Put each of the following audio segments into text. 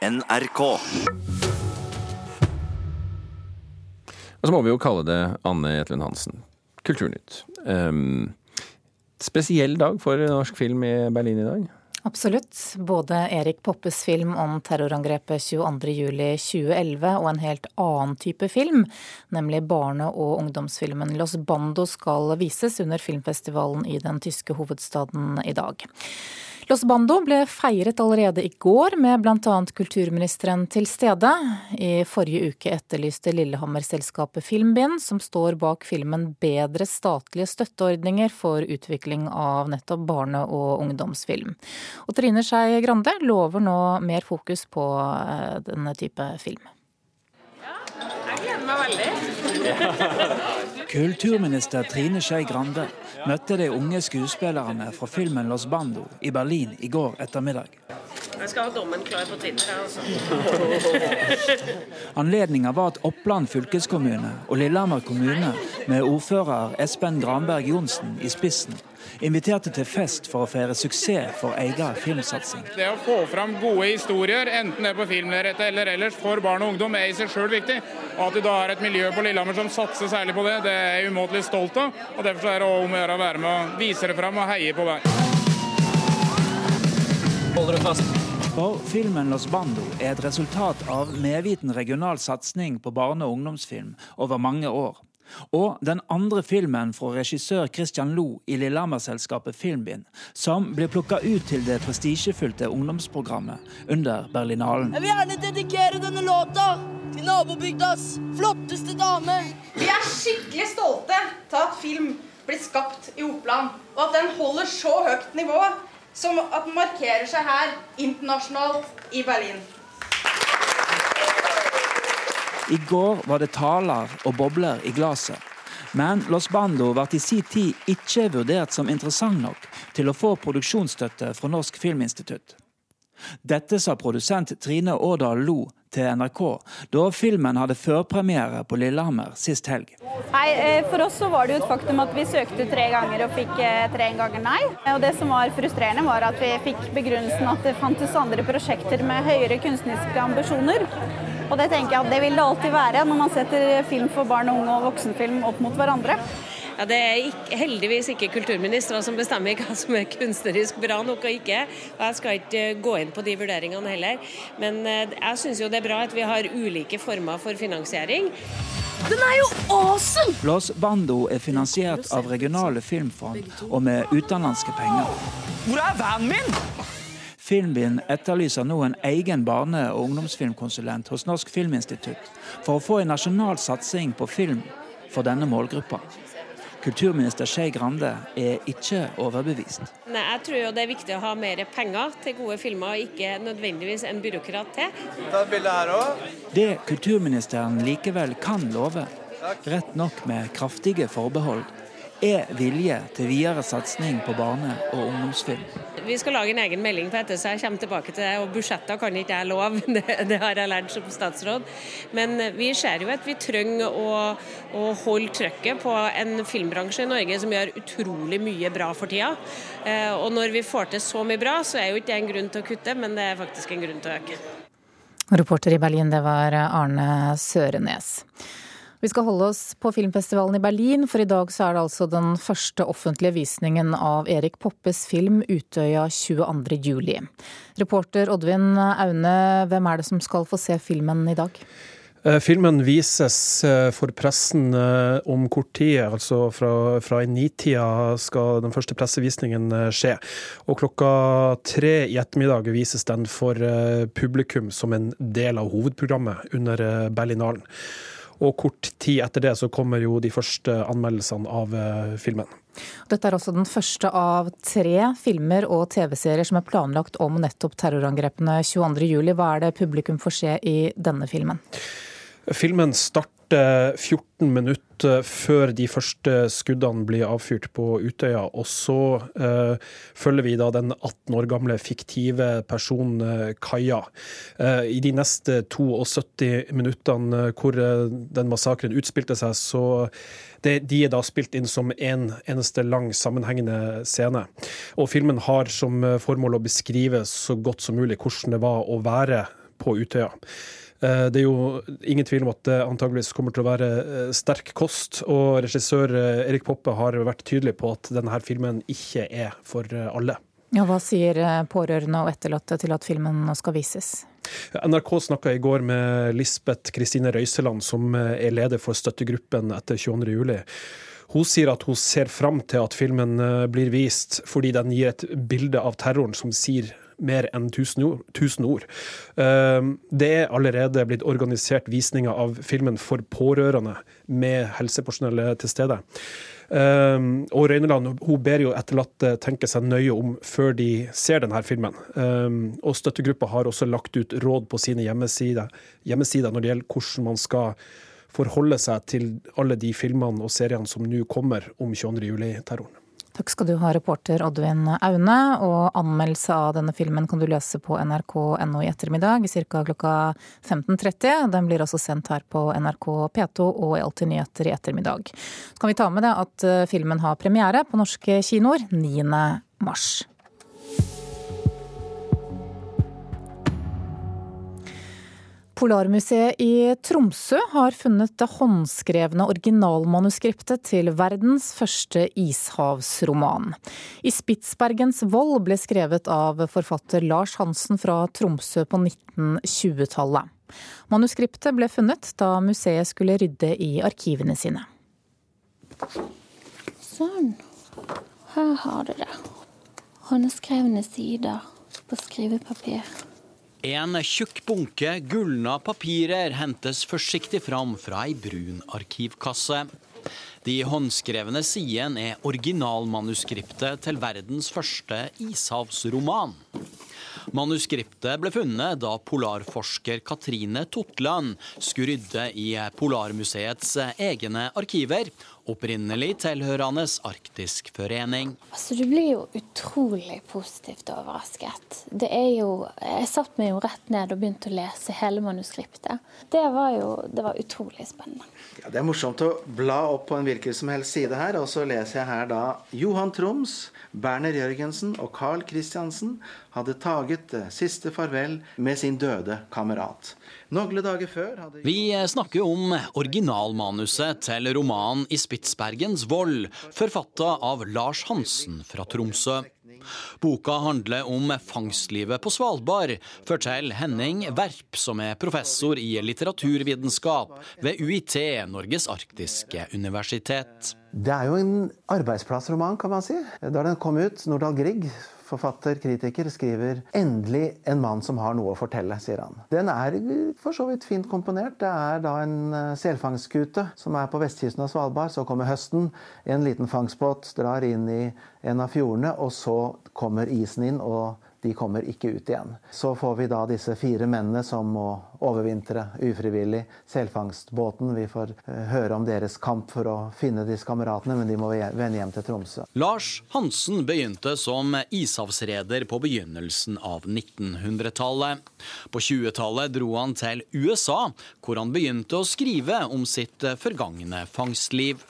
NRK. Og så må vi jo kalle det Anne Jetlund Hansen. Kulturnytt. Um, spesiell dag for norsk film i Berlin i dag. Absolutt. Både Erik Poppes film om terrorangrepet 22.07.2011 og en helt annen type film, nemlig barne- og ungdomsfilmen Los Bando, skal vises under filmfestivalen i den tyske hovedstaden i dag. Los Bando ble feiret allerede i går, med bl.a. kulturministeren til stede. I forrige uke etterlyste Lillehammer-selskapet Filmbind, som står bak filmen, bedre statlige støtteordninger for utvikling av nettopp barne- og ungdomsfilm. Og Trine Skei Grande lover nå mer fokus på eh, denne type film. Jeg gleder meg veldig. Kulturminister Trine Skei Grande møtte de unge skuespillerne fra filmen 'Los Bando' i Berlin i går ettermiddag. Jeg skal ha dommen klar på Tinder. Altså. Anledninga var at Oppland fylkeskommune og Lillehammer kommune, med ordfører Espen Granberg Johnsen i spissen, inviterte til fest for å feire suksess for egen filmsatsing. Det å få fram gode historier, enten det er på filmlerretet eller ellers, for barn og ungdom, er i seg sjøl viktig. Og at du da har et miljø på Lillehammer som satser særlig på det, det er jeg umåtelig stolt av. Og Derfor er det om å gjøre å være med og vise det fram og heie på deg. Holder du fast? For filmen 'Los Bando' er et resultat av medviten regional satsing på barne- og ungdomsfilm over mange år. Og den andre filmen fra regissør Christian Lo i Lillehammer-selskapet Filmbind, som blir plukka ut til det prestisjefylte ungdomsprogrammet under Berlinalen. Jeg vil gjerne dedikere denne låta til nabobygdas flotteste dame. Vi er skikkelig stolte til at film blir skapt i Oppland, og at den holder så høyt nivå som at den markerer seg her internasjonalt i Berlin. I går var det taler og bobler i glasset. Men Los Bando ble i sin tid ikke vurdert som interessant nok til å få produksjonsstøtte fra Norsk Filminstitutt. Dette sa produsent Trine Årdal Lo til NRK da filmen hadde førpremiere på Lillehammer sist helg. Nei, eh, For oss så var det jo et faktum at vi søkte tre ganger og fikk eh, tre ganger nei. Og Det som var frustrerende, var at vi fikk begrunnelsen at det fantes andre prosjekter med høyere kunstneriske ambisjoner. Og det tenker jeg at det vil det alltid være når man setter film for barn og unge og voksenfilm opp mot hverandre. Ja, det er ikke, heldigvis ikke kulturministre som bestemmer hva som er kunstnerisk bra nok og ikke. Og Jeg skal ikke eh, gå inn på de vurderingene heller. Men eh, jeg syns jo det er bra at vi har ulike former for finansiering. Den er jo awesome! Los Bando er finansiert av regionale filmfond og med utenlandske penger. Hvor er vanen min? Filmbind etterlyser nå en egen barne- og ungdomsfilmkonsulent hos Norsk Filminstitutt for å få en nasjonal satsing på film for denne målgruppa. Kulturminister Skei Grande er ikke overbevist. Nei, jeg tror jo det er viktig å ha mer penger til gode filmer, og ikke nødvendigvis en byråkrat til. Ta et bilde her også. Det kulturministeren likevel kan love, rett nok med kraftige forbehold, er vilje til videre satsing på barne- og ungdomsfilm. Vi skal lage en egen melding på dette, så jeg kommer tilbake til det. Og budsjetter kan ikke jeg love, det, det har jeg lært som statsråd. Men vi ser jo at vi trenger å, å holde trøkket på en filmbransje i Norge som gjør utrolig mye bra for tida. Eh, og når vi får til så mye bra, så er jo ikke det en grunn til å kutte, men det er faktisk en grunn til å øke. Reporter i Berlin, det var Arne Sørenes. Vi skal holde oss på filmfestivalen i Berlin, for i dag så er det altså den første offentlige visningen av Erik Poppes film 'Utøya 22. juli'. Reporter Oddvin Aune, hvem er det som skal få se filmen i dag? Filmen vises for pressen om kort tid, altså fra, fra i nitida skal den første pressevisningen skje. Og klokka tre i ettermiddag vises den for publikum som en del av hovedprogrammet under Berlinalen. Og kort tid etter det så kommer jo de første anmeldelsene av filmen. Dette er også den første av tre filmer og TV-serier som er planlagt om nettopp terrorangrepene 22.07. Hva er det publikum får se i denne filmen? Filmen starter 14 minutter før de første skuddene blir avfyrt på Utøya. Og så uh, følger vi da den 18 år gamle fiktive personen Kaja. Uh, I de neste 72 minuttene hvor uh, den massakren utspilte seg, så det, de er da spilt inn som en eneste lang sammenhengende scene. Og filmen har som formål å beskrive så godt som mulig hvordan det var å være på Utøya. Eh, det er jo ingen tvil om at det antageligvis kommer til å være eh, sterk kost. Og regissør eh, Erik Poppe har vært tydelig på at denne filmen ikke er for alle. Ja, hva sier pårørende og etterlatte til at filmen nå skal vises? NRK snakka i går med Lisbeth Kristine Røiseland, som er leder for støttegruppen etter 22.07. Hun sier at hun ser fram til at filmen blir vist, fordi den gir et bilde av terroren som sier mer enn 1000 ord. 1000 ord. Ehm, det er allerede blitt organisert visninger av filmen for pårørende, med helsepersonell til stede. Um, og Røyneland hun ber jo etterlatte tenke seg nøye om før de ser denne filmen. Um, og Støttegruppa har også lagt ut råd på sine hjemmesider, hjemmesider når det gjelder hvordan man skal forholde seg til alle de filmene og seriene som nå kommer om 22.07-terroren. Takk skal du ha, reporter Oddvin Aune. Og anmeldelse av denne filmen kan du lese på nrk.no i ettermiddag ca. klokka 15.30. Den blir også sendt her på NRK P2 og i Alltid nyheter i ettermiddag. Så kan vi ta med det at eh, filmen har premiere på norske kinoer 9. mars. Polarmuseet i Tromsø har funnet det håndskrevne originalmanuskriptet til verdens første ishavsroman. I Spitsbergens vold ble skrevet av forfatter Lars Hansen fra Tromsø på 1920-tallet. Manuskriptet ble funnet da museet skulle rydde i arkivene sine. Sånn. Her har du det. Håndskrevne sider på skrivepapir. En tjukk bunke gulna papirer hentes forsiktig fram fra ei brun arkivkasse. De håndskrevne sidene er originalmanuskriptet til verdens første ishavsroman. Manuskriptet ble funnet da polarforsker Katrine Totland skulle rydde i Polarmuseets egne arkiver, opprinnelig tilhørende Arktisk forening. Altså, du blir jo utrolig positivt overrasket. Det er jo, jeg satt meg jo rett ned og begynte å lese hele manuskriptet. Det var jo det var utrolig spennende. Ja, det er morsomt å bla opp på en hvilken som helst side her, og så leser jeg her da Johan Troms, Berner Jørgensen og Carl Christiansen hadde taget siste farvel med sin døde kamerat. Noen dager før hadde Vi snakker om originalmanuset til romanen 'I Spitsbergens vold', forfatta av Lars Hansen fra Tromsø. Boka handler om fangstlivet på Svalbard, forteller Henning Verp, som er professor i litteraturvitenskap ved UiT, Norges arktiske universitet. Det er jo en arbeidsplassroman, kan man si. Da den kom ut, Nordahl Grieg forfatter, kritiker, skriver 'Endelig en mann som har noe å fortelle', sier han. Den er for så vidt fint komponert. Det er da en eh, selfangstskute som er på vestkysten av Svalbard. Så kommer høsten. En liten fangstbåt drar inn i en av fjordene, og så kommer isen inn. og de kommer ikke ut igjen. Så får vi da disse fire mennene som må overvintre ufrivillig. Selfangstbåten. Vi får eh, høre om deres kamp for å finne disse kameratene, men de må vende hjem til Tromsø. Lars Hansen begynte som ishavsreder på begynnelsen av 1900-tallet. På 20-tallet dro han til USA, hvor han begynte å skrive om sitt forgangne fangstliv.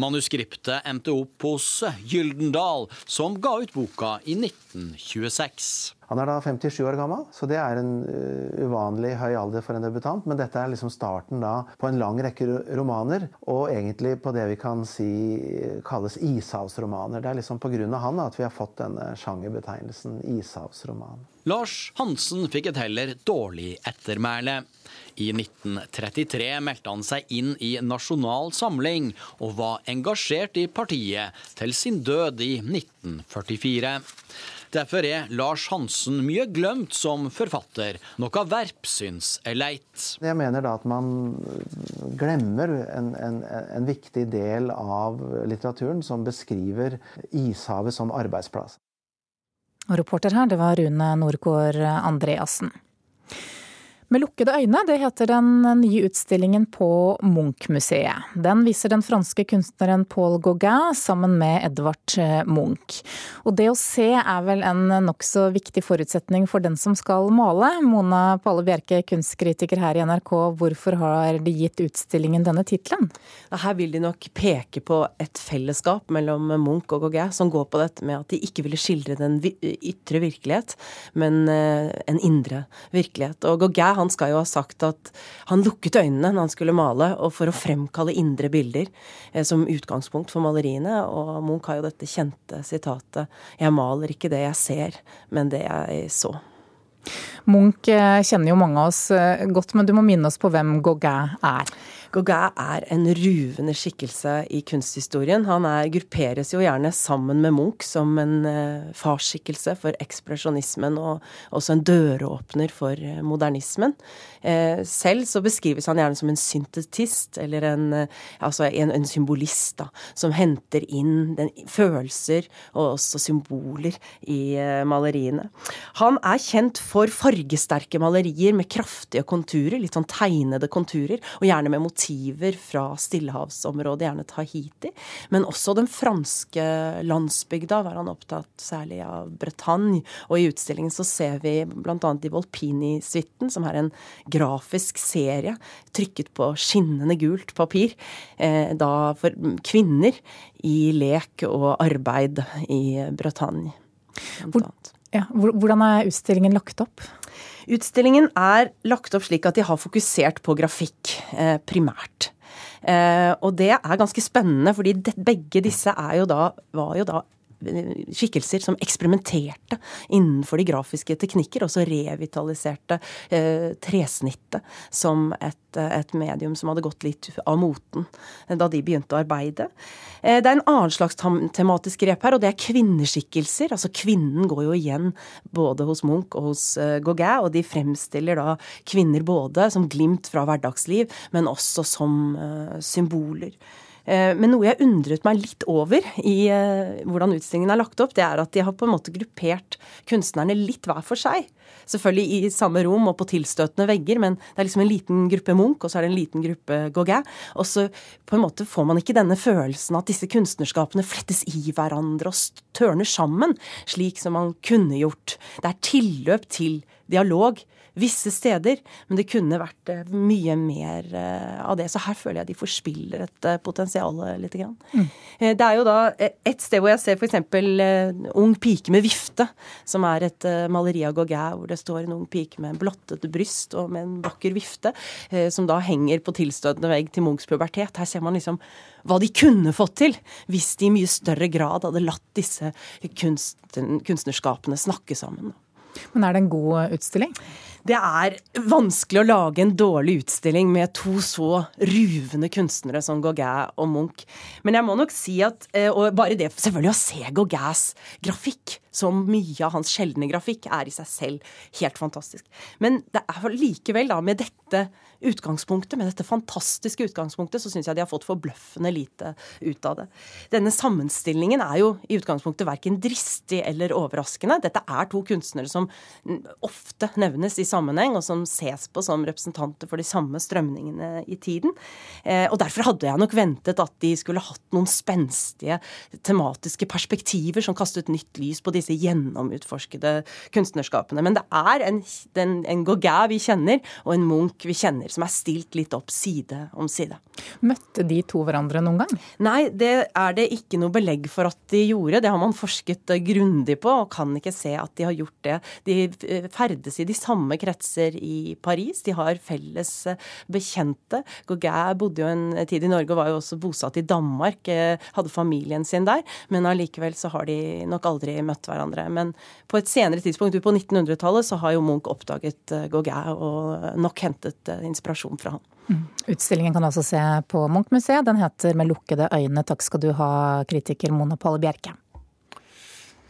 Manuskriptet endte opp hos Gyldendal, som ga ut boka i 1926. Han er da 57 år gammel, så det er en uh, uvanlig høy alder for en debutant. Men dette er liksom starten da på en lang rekke romaner, og egentlig på det vi kan si kalles ishavsromaner. Det er liksom pga. han at vi har fått denne sjangerbetegnelsen ishavsroman. Lars Hansen fikk et heller dårlig ettermæle. I 1933 meldte han seg inn i Nasjonal Samling, og var engasjert i partiet til sin død i 1944. Derfor er Lars Hansen mye glemt som forfatter, noe Verp syns er leit. Jeg mener da at man glemmer en, en, en viktig del av litteraturen som beskriver ishavet som arbeidsplass. Og reporter her, det var Rune Norgård Andreassen. Med lukkede øyne, det heter den nye utstillingen på Munch-museet. Den viser den franske kunstneren Paul Gauguin sammen med Edvard eh, Munch. Og det å se er vel en nokså viktig forutsetning for den som skal male. Mona Palle Bjerke, kunstkritiker her i NRK, hvorfor har de gitt utstillingen denne tittelen? Her vil de nok peke på et fellesskap mellom Munch og Gauguin, som går på dette med at de ikke ville skildre den ytre virkelighet, men eh, en indre virkelighet. Og Gauguin han skal jo ha sagt at han lukket øynene når han skulle male, og for å fremkalle indre bilder eh, som utgangspunkt for maleriene. Og Munch har jo dette kjente sitatet 'Jeg maler ikke det jeg ser, men det jeg så'. Munch eh, kjenner jo mange av oss eh, godt, men du må minne oss på hvem Gauguin er. Gauguin er en ruvende skikkelse i kunsthistorien. Han er, grupperes jo gjerne sammen med Munch som en uh, farsskikkelse for ekspresjonismen, og også en døråpner for uh, modernismen. Uh, selv så beskrives han gjerne som en syntetist, eller en, altså en, en symbolist, da, som henter inn den, følelser og også symboler i maleriene. Han er kjent for fargesterke malerier med kraftige konturer, litt sånn tegnede konturer, og gjerne med motiv motiver fra stillehavsområdet, gjerne Tahiti. Men også den franske landsbygda var han opptatt særlig av Bretagne. Og i utstillingen så ser vi bl.a. i Volpini-suiten, som er en grafisk serie trykket på skinnende gult papir, eh, da for kvinner i lek og arbeid i Bretagne. Hvor, ja, hvordan er utstillingen lagt opp? Utstillingen er lagt opp slik at de har fokusert på grafikk eh, primært. Eh, og det er ganske spennende, fordi begge disse jo da, var jo da skikkelser som eksperimenterte innenfor de grafiske teknikker, og så revitaliserte eh, tresnittet som et et, medium som hadde gått litt av moten da de begynte å arbeide. Eh, det er en annen slags tematisk grep her, og det er kvinneskikkelser. Altså kvinnen går jo igjen både hos Munch og hos eh, Gauguin, og de fremstiller da kvinner både som glimt fra hverdagsliv, men også som eh, symboler. Men noe jeg undret meg litt over i hvordan utstillingen er lagt opp, det er at de har på en måte gruppert kunstnerne litt hver for seg. Selvfølgelig i samme rom og på tilstøtende vegger, men det er liksom en liten gruppe Munch, og så er det en liten gruppe Gauguin. Og så på en måte får man ikke denne følelsen at disse kunstnerskapene flettes i hverandre og tørner sammen, slik som man kunne gjort. Det er tilløp til dialog visse steder, men det kunne vært eh, mye mer eh, av det. Så her føler jeg de forspiller et eh, potensial litt. Grann. Mm. Det er jo da et sted hvor jeg ser f.eks. Ung pike med vifte, som er et maleri av Gauguin hvor det står en ung pike med en blottet bryst og med en vakker vifte, som da henger på tilstøtende vegg til Munchs pubertet. Her ser man liksom hva de kunne fått til hvis de i mye større grad hadde latt disse kunstnerskapene snakke sammen. Men er det en god utstilling? Det er vanskelig å lage en dårlig utstilling med to så ruvende kunstnere som Gauguin og Munch. Men jeg må nok si at eh, Og bare det selvfølgelig å se Gauguins grafikk, som mye av hans sjeldne grafikk, er i seg selv helt fantastisk. Men det er likevel, da, med dette utgangspunktet, med dette fantastiske utgangspunktet, så syns jeg de har fått forbløffende lite ut av det. Denne sammenstillingen er jo i utgangspunktet verken dristig eller overraskende. Dette er to kunstnere som ofte nevnes i sammenheng, og som ses på som representanter for de samme strømningene i tiden. Eh, og derfor hadde jeg nok ventet at de skulle hatt noen spenstige tematiske perspektiver som kastet nytt lys på disse gjennomutforskede kunstnerskapene. Men det er en, en, en Gauguin vi kjenner, og en Munch vi kjenner, som er stilt litt opp side om side. Møtte de to hverandre noen gang? Nei, det er det ikke noe belegg for at de gjorde. Det har man forsket grundig på, og kan ikke se at de har gjort det. De eh, ferdes i de samme kretser i Paris. De har felles eh, bekjente. Gauguin bodde jo en tid i Norge og var jo også bosatt i Danmark. Eh, hadde familien sin der. Men allikevel så har de nok aldri møtt hverandre. Men på et senere tidspunkt, på 1900-tallet, så har jo Munch oppdaget eh, Gauguin og nok hentet inspirasjon fra han. Mm. Utstillingen kan også se på Munch-museet. Den heter 'Med lukkede øyne'. Takk skal du ha, kritiker Mona Palle Bjerke.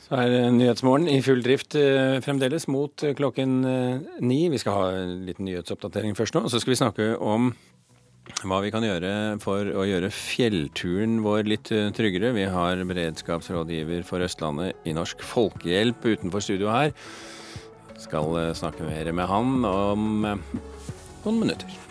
Så er Nyhetsmorgen i full drift eh, fremdeles mot eh, klokken eh, ni. Vi skal ha en liten nyhetsoppdatering først nå. Og så skal vi snakke om hva vi kan gjøre for å gjøre fjellturen vår litt tryggere. Vi har beredskapsrådgiver for Østlandet i Norsk Folkehjelp utenfor studio her. Skal snakke mer med han om noen minutter.